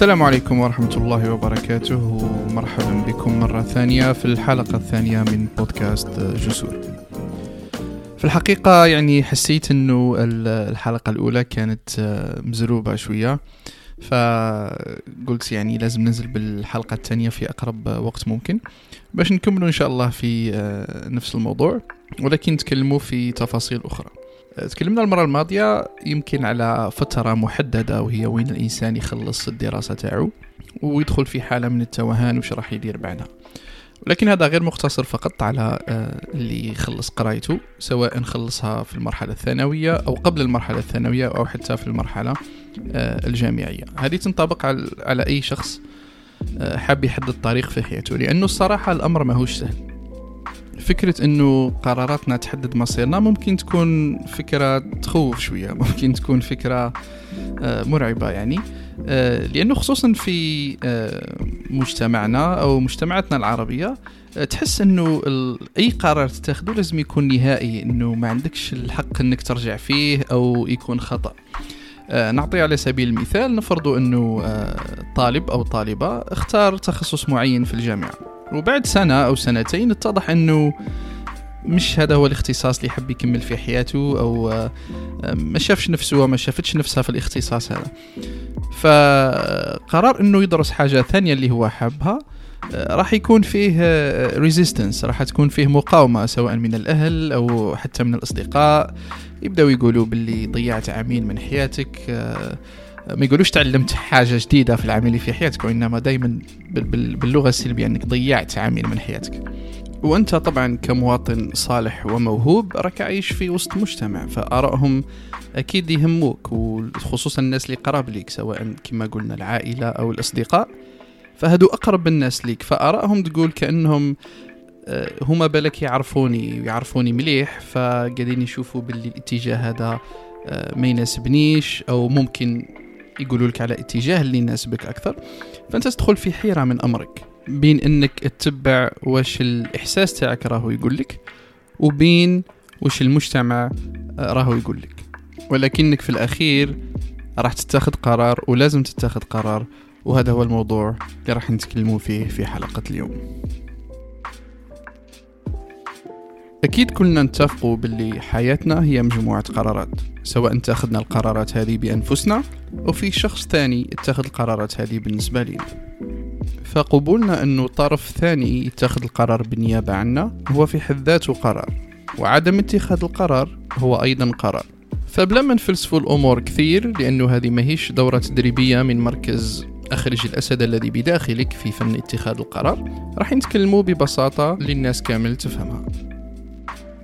السلام عليكم ورحمة الله وبركاته. ومرحبا بكم مرة ثانية في الحلقة الثانية من بودكاست جسور. في الحقيقة يعني حسيت إنه الحلقة الأولى كانت مزروبة شوية فقلت يعني لازم ننزل بالحلقة الثانية في أقرب وقت ممكن باش نكملوا إن شاء الله في نفس الموضوع ولكن نتكلموا في تفاصيل أخرى. تكلمنا المرة الماضية يمكن على فترة محددة وهي وين الإنسان يخلص الدراسة تاعو ويدخل في حالة من التوهان وش راح يدير بعدها. ولكن هذا غير مقتصر فقط على اللي يخلص قرايته سواء خلصها في المرحلة الثانوية أو قبل المرحلة الثانوية أو حتى في المرحلة الجامعية. هذه تنطبق على أي شخص حاب يحدد طريق في حياته. لأنه الصراحة الأمر ماهوش سهل. فكرة إنه قراراتنا تحدد مصيرنا ممكن تكون فكرة تخوف شوية ممكن تكون فكرة مرعبة يعني لأنه خصوصا في مجتمعنا أو مجتمعاتنا العربية تحس إنه أي قرار تتخذه لازم يكون نهائي إنه ما عندكش الحق إنك ترجع فيه أو يكون خطأ. نعطي على سبيل المثال نفرض إنه طالب أو طالبة اختار تخصص معين في الجامعة. وبعد سنة أو سنتين اتضح أنه مش هذا هو الاختصاص اللي يحب يكمل في حياته أو ما شافش نفسه وما شافتش نفسها في الاختصاص هذا. فقرار أنه يدرس حاجة ثانية اللي هو حابها راح يكون فيه ريزيستنس راح تكون فيه مقاومة سواء من الأهل أو حتى من الأصدقاء. يبدأوا يقولوا باللي ضيعت عامين من حياتك ما يقولوش تعلمت حاجة جديدة في العمل في حياتك وإنما دائما باللغة السلبية إنك ضيعت عامين من حياتك. وأنت طبعا كمواطن صالح وموهوب راك عايش في وسط مجتمع فآرائهم أكيد يهموك وخصوصا الناس اللي قراب ليك سواء كما قلنا العائلة أو الأصدقاء. فهدو أقرب الناس ليك فآرائهم تقول كأنهم هما بالك يعرفوني ويعرفوني مليح فقاعدين يشوفوا باللي الاتجاه هذا ما يناسبنيش أو ممكن يقولوا لك على اتجاه اللي يناسبك أكثر. فأنت تدخل في حيرة من أمرك. بين إنك تتبع واش الإحساس تاعك راهو يقول لك وبين واش المجتمع راهو يقول لك. ولكنك في الأخير راح تتخذ قرار ولازم تتخذ قرار وهذا هو الموضوع اللي راح نتكلموا فيه في حلقة اليوم. أكيد كلنا نتفقوا باللي حياتنا هي مجموعة قرارات سواء اتخذنا القرارات هذه بأنفسنا أو في شخص ثاني اتخذ القرارات هذه بالنسبة لنا. فقبولنا أنه طرف ثاني يتخذ القرار بالنيابة عنا هو في حد ذاته قرار وعدم اتخاذ القرار هو أيضا قرار. فبلا ما نفلسفوا الأمور كثير لأنه هذه ماهيش دورة تدريبية من مركز أخرج الأسد الذي بداخلك في فن اتخاذ القرار راح نتكلموا ببساطة للناس كامل تفهمها.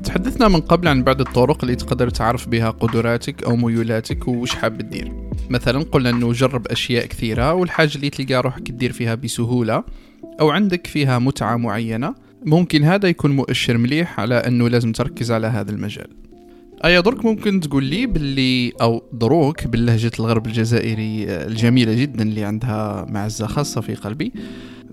تحدثنا من قبل عن بعض الطرق اللي تقدر تعرف بها قدراتك أو ميولاتك وش حاب تدير. مثلا قلنا أنه جرب أشياء كثيرة والحاجة اللي تلقى روحك تدير فيها بسهولة أو عندك فيها متعة معينة ممكن هذا يكون مؤشر مليح على أنه لازم تركز على هذا المجال. أي درك ممكن تقول لي باللي أو دروك باللهجة الغرب الجزائري الجميلة جدا اللي عندها معزة خاصة في قلبي.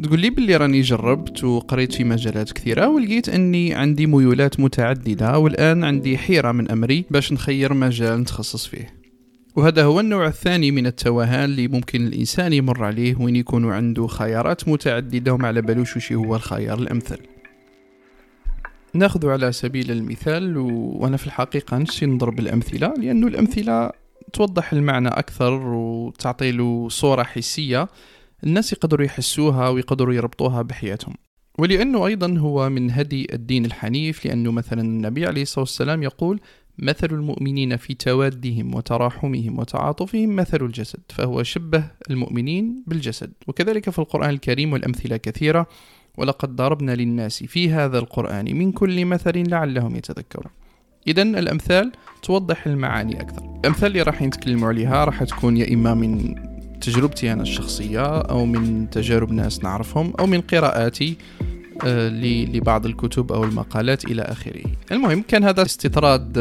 تقول لي باللي راني جربت وقريت في مجالات كثيرة ولقيت أني عندي ميولات متعددة والآن عندي حيرة من أمري باش نخير مجال نتخصص فيه. وهذا هو النوع الثاني من التوهان اللي ممكن الإنسان يمر عليه وين يكون عنده خيارات متعددة وما على بالوش وش هو الخيار الأمثل. ناخذ على سبيل المثال و... وأنا في الحقيقة نشي نضرب الأمثلة لأنه الأمثلة توضح المعنى أكثر وتعطي له صورة حسية الناس يقدروا يحسوها ويقدروا يربطوها بحياتهم. ولأنه أيضا هو من هدي الدين الحنيف لأنه مثلا النبي عليه الصلاة والسلام يقول مثل المؤمنين في توادهم وتراحمهم وتعاطفهم مثل الجسد. فهو شبه المؤمنين بالجسد. وكذلك في القرآن الكريم والأمثلة كثيرة ولقد ضربنا للناس في هذا القرآن من كل مثل لعلهم يتذكرون. إذا الأمثال توضح المعاني أكثر. الأمثال اللي راح نتكلم عليها راح تكون يا إما من تجربتي أنا الشخصية أو من تجارب ناس نعرفهم أو من قراءاتي لبعض الكتب أو المقالات إلى آخره. المهم كان هذا استطراد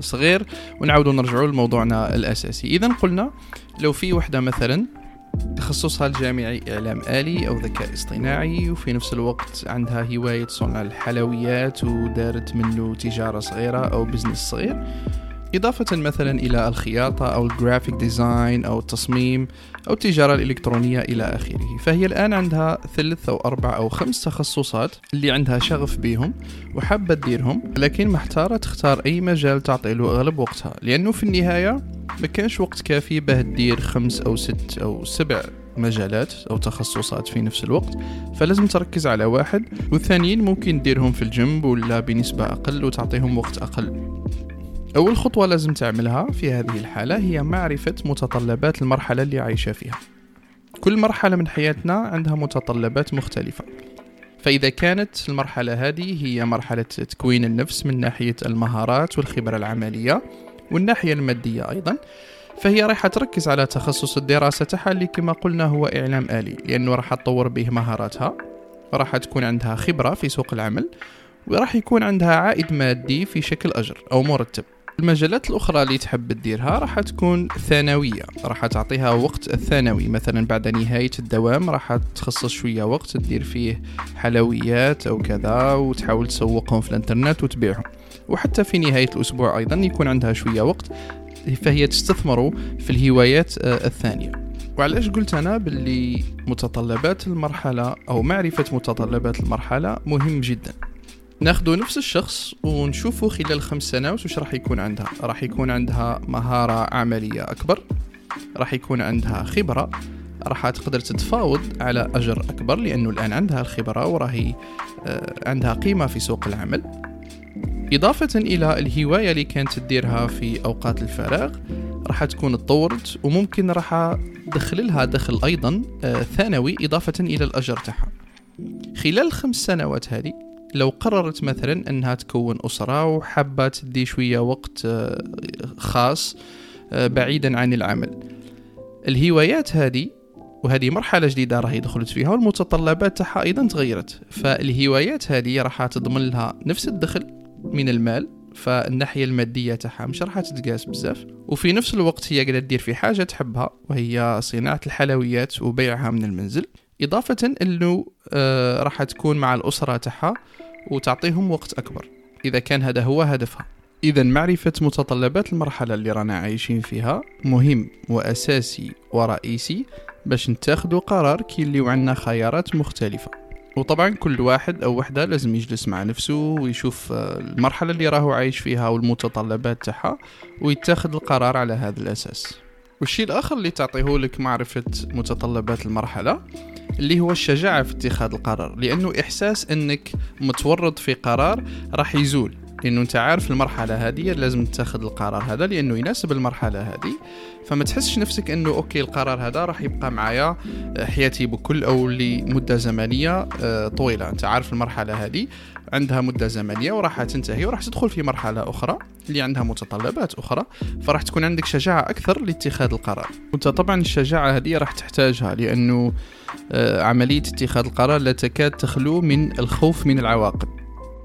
صغير ونعود نرجع لموضوعنا الأساسي. إذا قلنا لو في وحدة مثلا تخصصها الجامعي إعلام آلي أو ذكاء اصطناعي وفي نفس الوقت عندها هواية صنع الحلويات ودارت منه تجارة صغيرة أو business صغير. إضافة مثلا إلى الخياطة أو ال graphic design أو التصميم أو التجارة الإلكترونية إلى آخره. فهي الآن عندها ثلث أو أربع أو خمس تخصصات اللي عندها شغف بيهم وحابة تديرهم لكن محتارة تختار أي مجال تعطي له أغلب وقتها. لأنه في النهاية ما كانش وقت كافي باه تدير خمس أو ست أو سبع مجالات أو تخصصات في نفس الوقت. فلازم تركز على واحد والثانيين ممكن تديرهم في الجنب ولا بنسبة أقل وتعطيهم وقت أقل. أول خطوة لازم تعملها في هذه الحالة هي معرفة متطلبات المرحلة اللي عايشة فيها. كل مرحلة من حياتنا عندها متطلبات مختلفة. فإذا كانت المرحلة هذه هي مرحلة تكوين النفس من ناحية المهارات والخبرة العملية والناحية المادية أيضا فهي راح تركز على تخصص الدراسة تاعها اللي كما قلنا هو إعلام آلي لأنه راح تطور به مهاراتها وراح تكون عندها خبرة في سوق العمل وراح يكون عندها عائد مادي في شكل أجر أو مرتب. المجالات الأخرى اللي تحب تديرها راح تكون ثانوية. راح تعطيها وقت الثانوي. مثلا بعد نهاية الدوام راح تخصص شوية وقت تدير فيه حلويات أو كذا وتحاول تسوقهم في الإنترنت وتبيعهم. وحتى في نهاية الأسبوع أيضا يكون عندها شوية وقت فهي تستثمر في الهوايات آه، الثانية. وعلاش قلت أنا باللي متطلبات المرحلة أو معرفة متطلبات المرحلة مهم جدا؟ ناخذ نفس الشخص ونشوفه خلال خمس سنوات وش راح يكون عندها. راح يكون عندها مهارة عملية أكبر راح يكون عندها خبرة راح تقدر تتفاوض على أجر أكبر لأنه الآن عندها الخبرة وراهي آه، عندها قيمة في سوق العمل. إضافة إلى الهواية اللي كانت تديرها في أوقات الفراغ راح تكون تطورت وممكن راح تدخل لها دخل أيضا آه، ثانوي إضافة إلى الأجر تاعها. خلال الخمس سنوات هذه لو قررت مثلا أنها تكون أسرة وحابة تدي شوية وقت آه، خاص آه، بعيدا عن العمل. الهوايات هذه وهذه مرحلة جديدة راهي دخلت فيها والمتطلبات تاعها أيضا تغيرت. فالهوايات هذه راح تضمن لها نفس الدخل من المال فالناحية المادية تاعها مش راح تتقاس بزاف. وفي نفس الوقت هي قاعدة تدير في حاجة تحبها وهي صناعة الحلويات وبيعها من المنزل. إضافة أنه آه راح تكون مع الأسرة تاعها وتعطيهم وقت أكبر. إذا كان هذا هو هدفها. إذا معرفة متطلبات المرحلة اللي رانا عايشين فيها مهم وأساسي ورئيسي باش نتاخدو قرار كي اللي عندنا خيارات مختلفة. وطبعا كل واحد أو وحدة لازم يجلس مع نفسه ويشوف آه، المرحلة اللي راهو عايش فيها والمتطلبات تاعها ويتخذ القرار على هذا الأساس. والشيء الآخر اللي تعطيه لك معرفة متطلبات المرحلة اللي هو الشجاعة في اتخاذ القرار لأنه إحساس أنك متورط في قرار راح يزول. لأنه أنت عارف المرحلة هذه لازم تاخذ القرار هذا لأنه يناسب المرحلة هذه. فما تحسش نفسك أنه أوكي القرار هذا راح يبقى معايا آه، حياتي بكل أو لمدة زمنية آه، طويلة. أنت عارف المرحلة هذه عندها مدة زمنية وراح تنتهي وراح تدخل في مرحلة أخرى اللي عندها متطلبات أخرى فراح تكون عندك شجاعة أكثر لاتخاذ القرار. وأنت طبعا الشجاعة هذه راح تحتاجها لأنه آه، عملية اتخاذ القرار لا تكاد تخلو من الخوف من العواقب.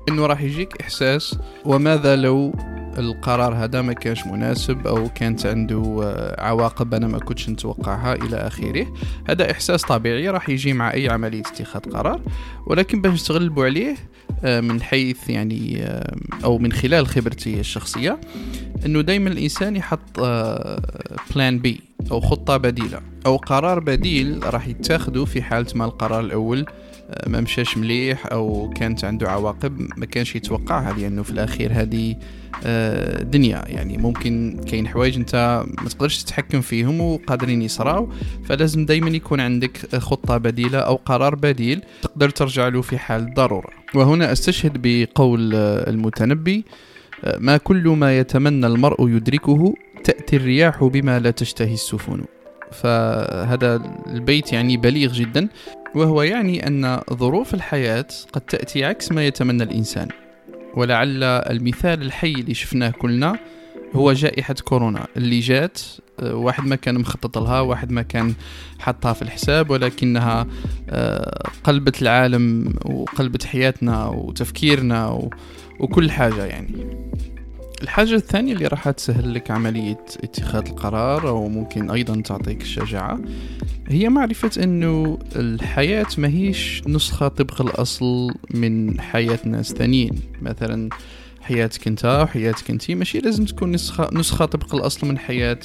إنه راح يجيك إحساس وماذا لو القرار هذا ما كانش مناسب أو كانت عنده آه، عواقب أنا ما كنتش نتوقعها إلى آخره. هذا إحساس طبيعي راح يجي مع أي عملية اتخاذ قرار. ولكن باش نتغلبوا عليه آه، من حيث يعني آه، أو من خلال خبرتي الشخصية إنه دائما الإنسان يحط بلان بي أو خطة بديلة أو قرار بديل راح يتاخذه في حالة ما القرار الأول ما مشاش مليح أو كانت عنده عواقب ما كانش يتوقعها لأنه في الأخير هذه آه، دنيا. يعني ممكن كاين حوايج أنت ما تقدرش تتحكم فيهم وقادرين يصراو فلازم دائما يكون عندك خطة بديلة أو قرار بديل تقدر ترجع له في حال الضروره وهنا أستشهد بقول المتنبي آه، ما كل ما يتمنى المرء يدركه تأتي الرياح بما لا تشتهي السفن. فهذا البيت يعني بليغ جدا. وهو يعني أن ظروف الحياة قد تأتي عكس ما يتمنى الإنسان. ولعل المثال الحي اللي شفناه كلنا هو جائحة كورونا. اللي جات آه، واحد ما كان مخطط لها واحد ما كان حطها في الحساب ولكنها آه، قلبت العالم وقلبت حياتنا وتفكيرنا وكل حاجة يعني. الحاجة الثانية اللي راح تسهل لك عملية اتخاذ القرار أو ممكن أيضا تعطيك الشجاعة هي معرفة أنه الحياة ما هيش نسخة طبق الأصل من حياة ناس ثانيين مثلا حياتك أنت وحياتك انت ماشي لازم تكون نسخة, نسخة طبق الأصل من حياة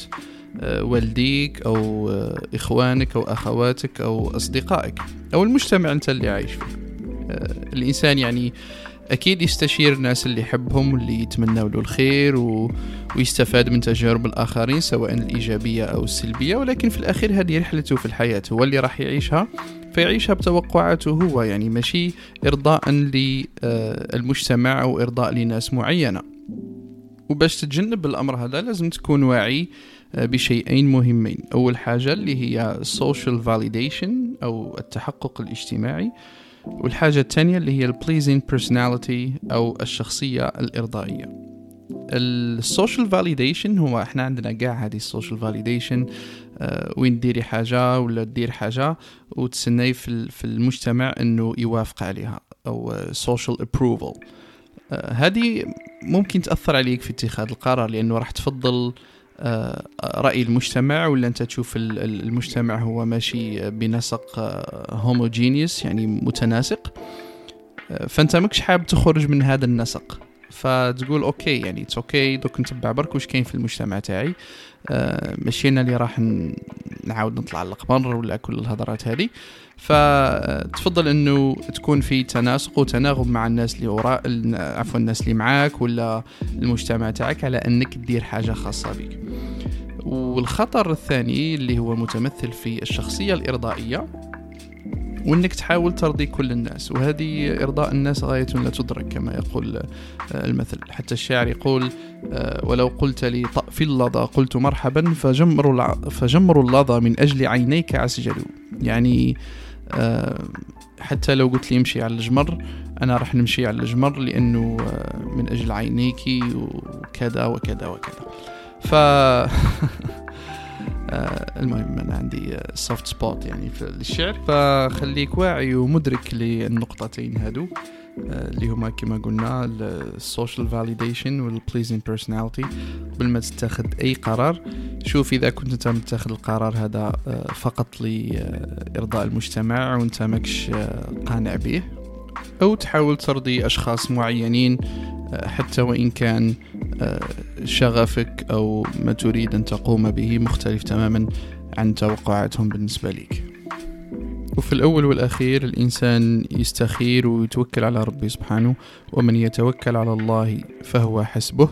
آه، والديك أو آه، إخوانك أو أخواتك أو أصدقائك أو المجتمع أنت اللي عايش فيه. آه، الإنسان يعني أكيد يستشير الناس اللي يحبهم واللي يتمنوا له الخير و... ويستفاد من تجارب الآخرين سواء الإيجابية أو السلبية. ولكن في الأخير هذه رحلته في الحياة. هو اللي راح يعيشها. فيعيشها بتوقعاته هو يعني ماشي إرضاء للمجتمع أو إرضاء لناس معينة. وباش تتجنب الأمر هذا لازم تكون واعي آه، بشيئين مهمين. أول حاجة اللي هي social validation أو التحقق الاجتماعي. والحاجة الثانية اللي هي ال pleasing personality أو الشخصية الإرضائية. ال social validation هو إحنا عندنا كاع هذه ال social validation آه وين ديري حاجة ولا دير حاجة وتسني في, في المجتمع إنه يوافق عليها أو social approval آه هذه ممكن تأثر عليك في اتخاذ القرار لأنه راح تفضل آه، رأي المجتمع ولا أنت تشوف المجتمع هو ماشي بنسق homogeneous يعني متناسق؟ آه، فأنت ماكش حاب تخرج من هذا النسق. فتقول okay يعني it's okay دوك نتبع برك واش كاين في المجتمع تاعي. آه ماشي أنا اللي راح نعاود نطلع القمر ولا كل الهضرات هذه. فتفضل إنه تكون في تناسق وتناغم مع الناس اللي وراء عفوا الناس اللي معاك ولا المجتمع تاعك على إنك دير حاجة خاصة بك. والخطر الثاني اللي هو متمثل في الشخصية الإرضائية وإنك تحاول ترضي كل الناس. وهذه إرضاء الناس غاية لا تدرك كما يقول آه، المثل. حتى الشاعر يقول آه، ولو قلت لي في اللظى قلت مرحبا فجمر فجمر اللظى من أجل عينيك عسجل يعني آه، حتى لو قلت لي امشي على الجمر أنا راح نمشي على الجمر لأنه من أجل عينيك وكذا وكذا وكذا. ف آه، المهم أنا عندي soft spot يعني في الشعر فخليك واعي ومدرك للنقطتين هادو. آه، اللي هما كما قلنا ال social validation وال pleasing personality قبل ما تتخذ أي قرار شوف إذا كنت أنت متخذ القرار هذا آه، فقط لإرضاء المجتمع وأنت ماكش قانع به أو تحاول ترضي أشخاص معينين حتى وإن كان آه، شغفك أو ما تريد أن تقوم به مختلف تماما عن توقعاتهم بالنسبة لك. وفي الأول والأخير الإنسان يستخير ويتوكل على ربي سبحانه ومن يتوكل على الله فهو حسبه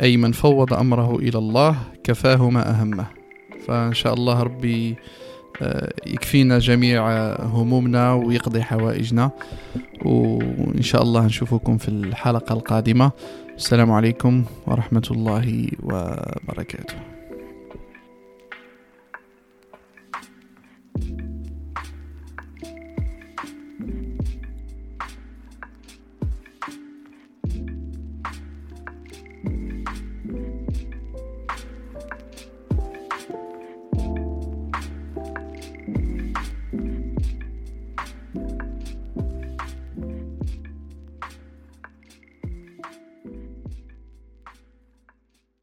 أي من فوض أمره إلى الله كفاه ما أهمه. فإن شاء الله ربي آه، يكفينا جميع همومنا ويقضي حوائجنا وإن شاء الله نشوفكم في الحلقة القادمة. السلام عليكم ورحمة الله وبركاته.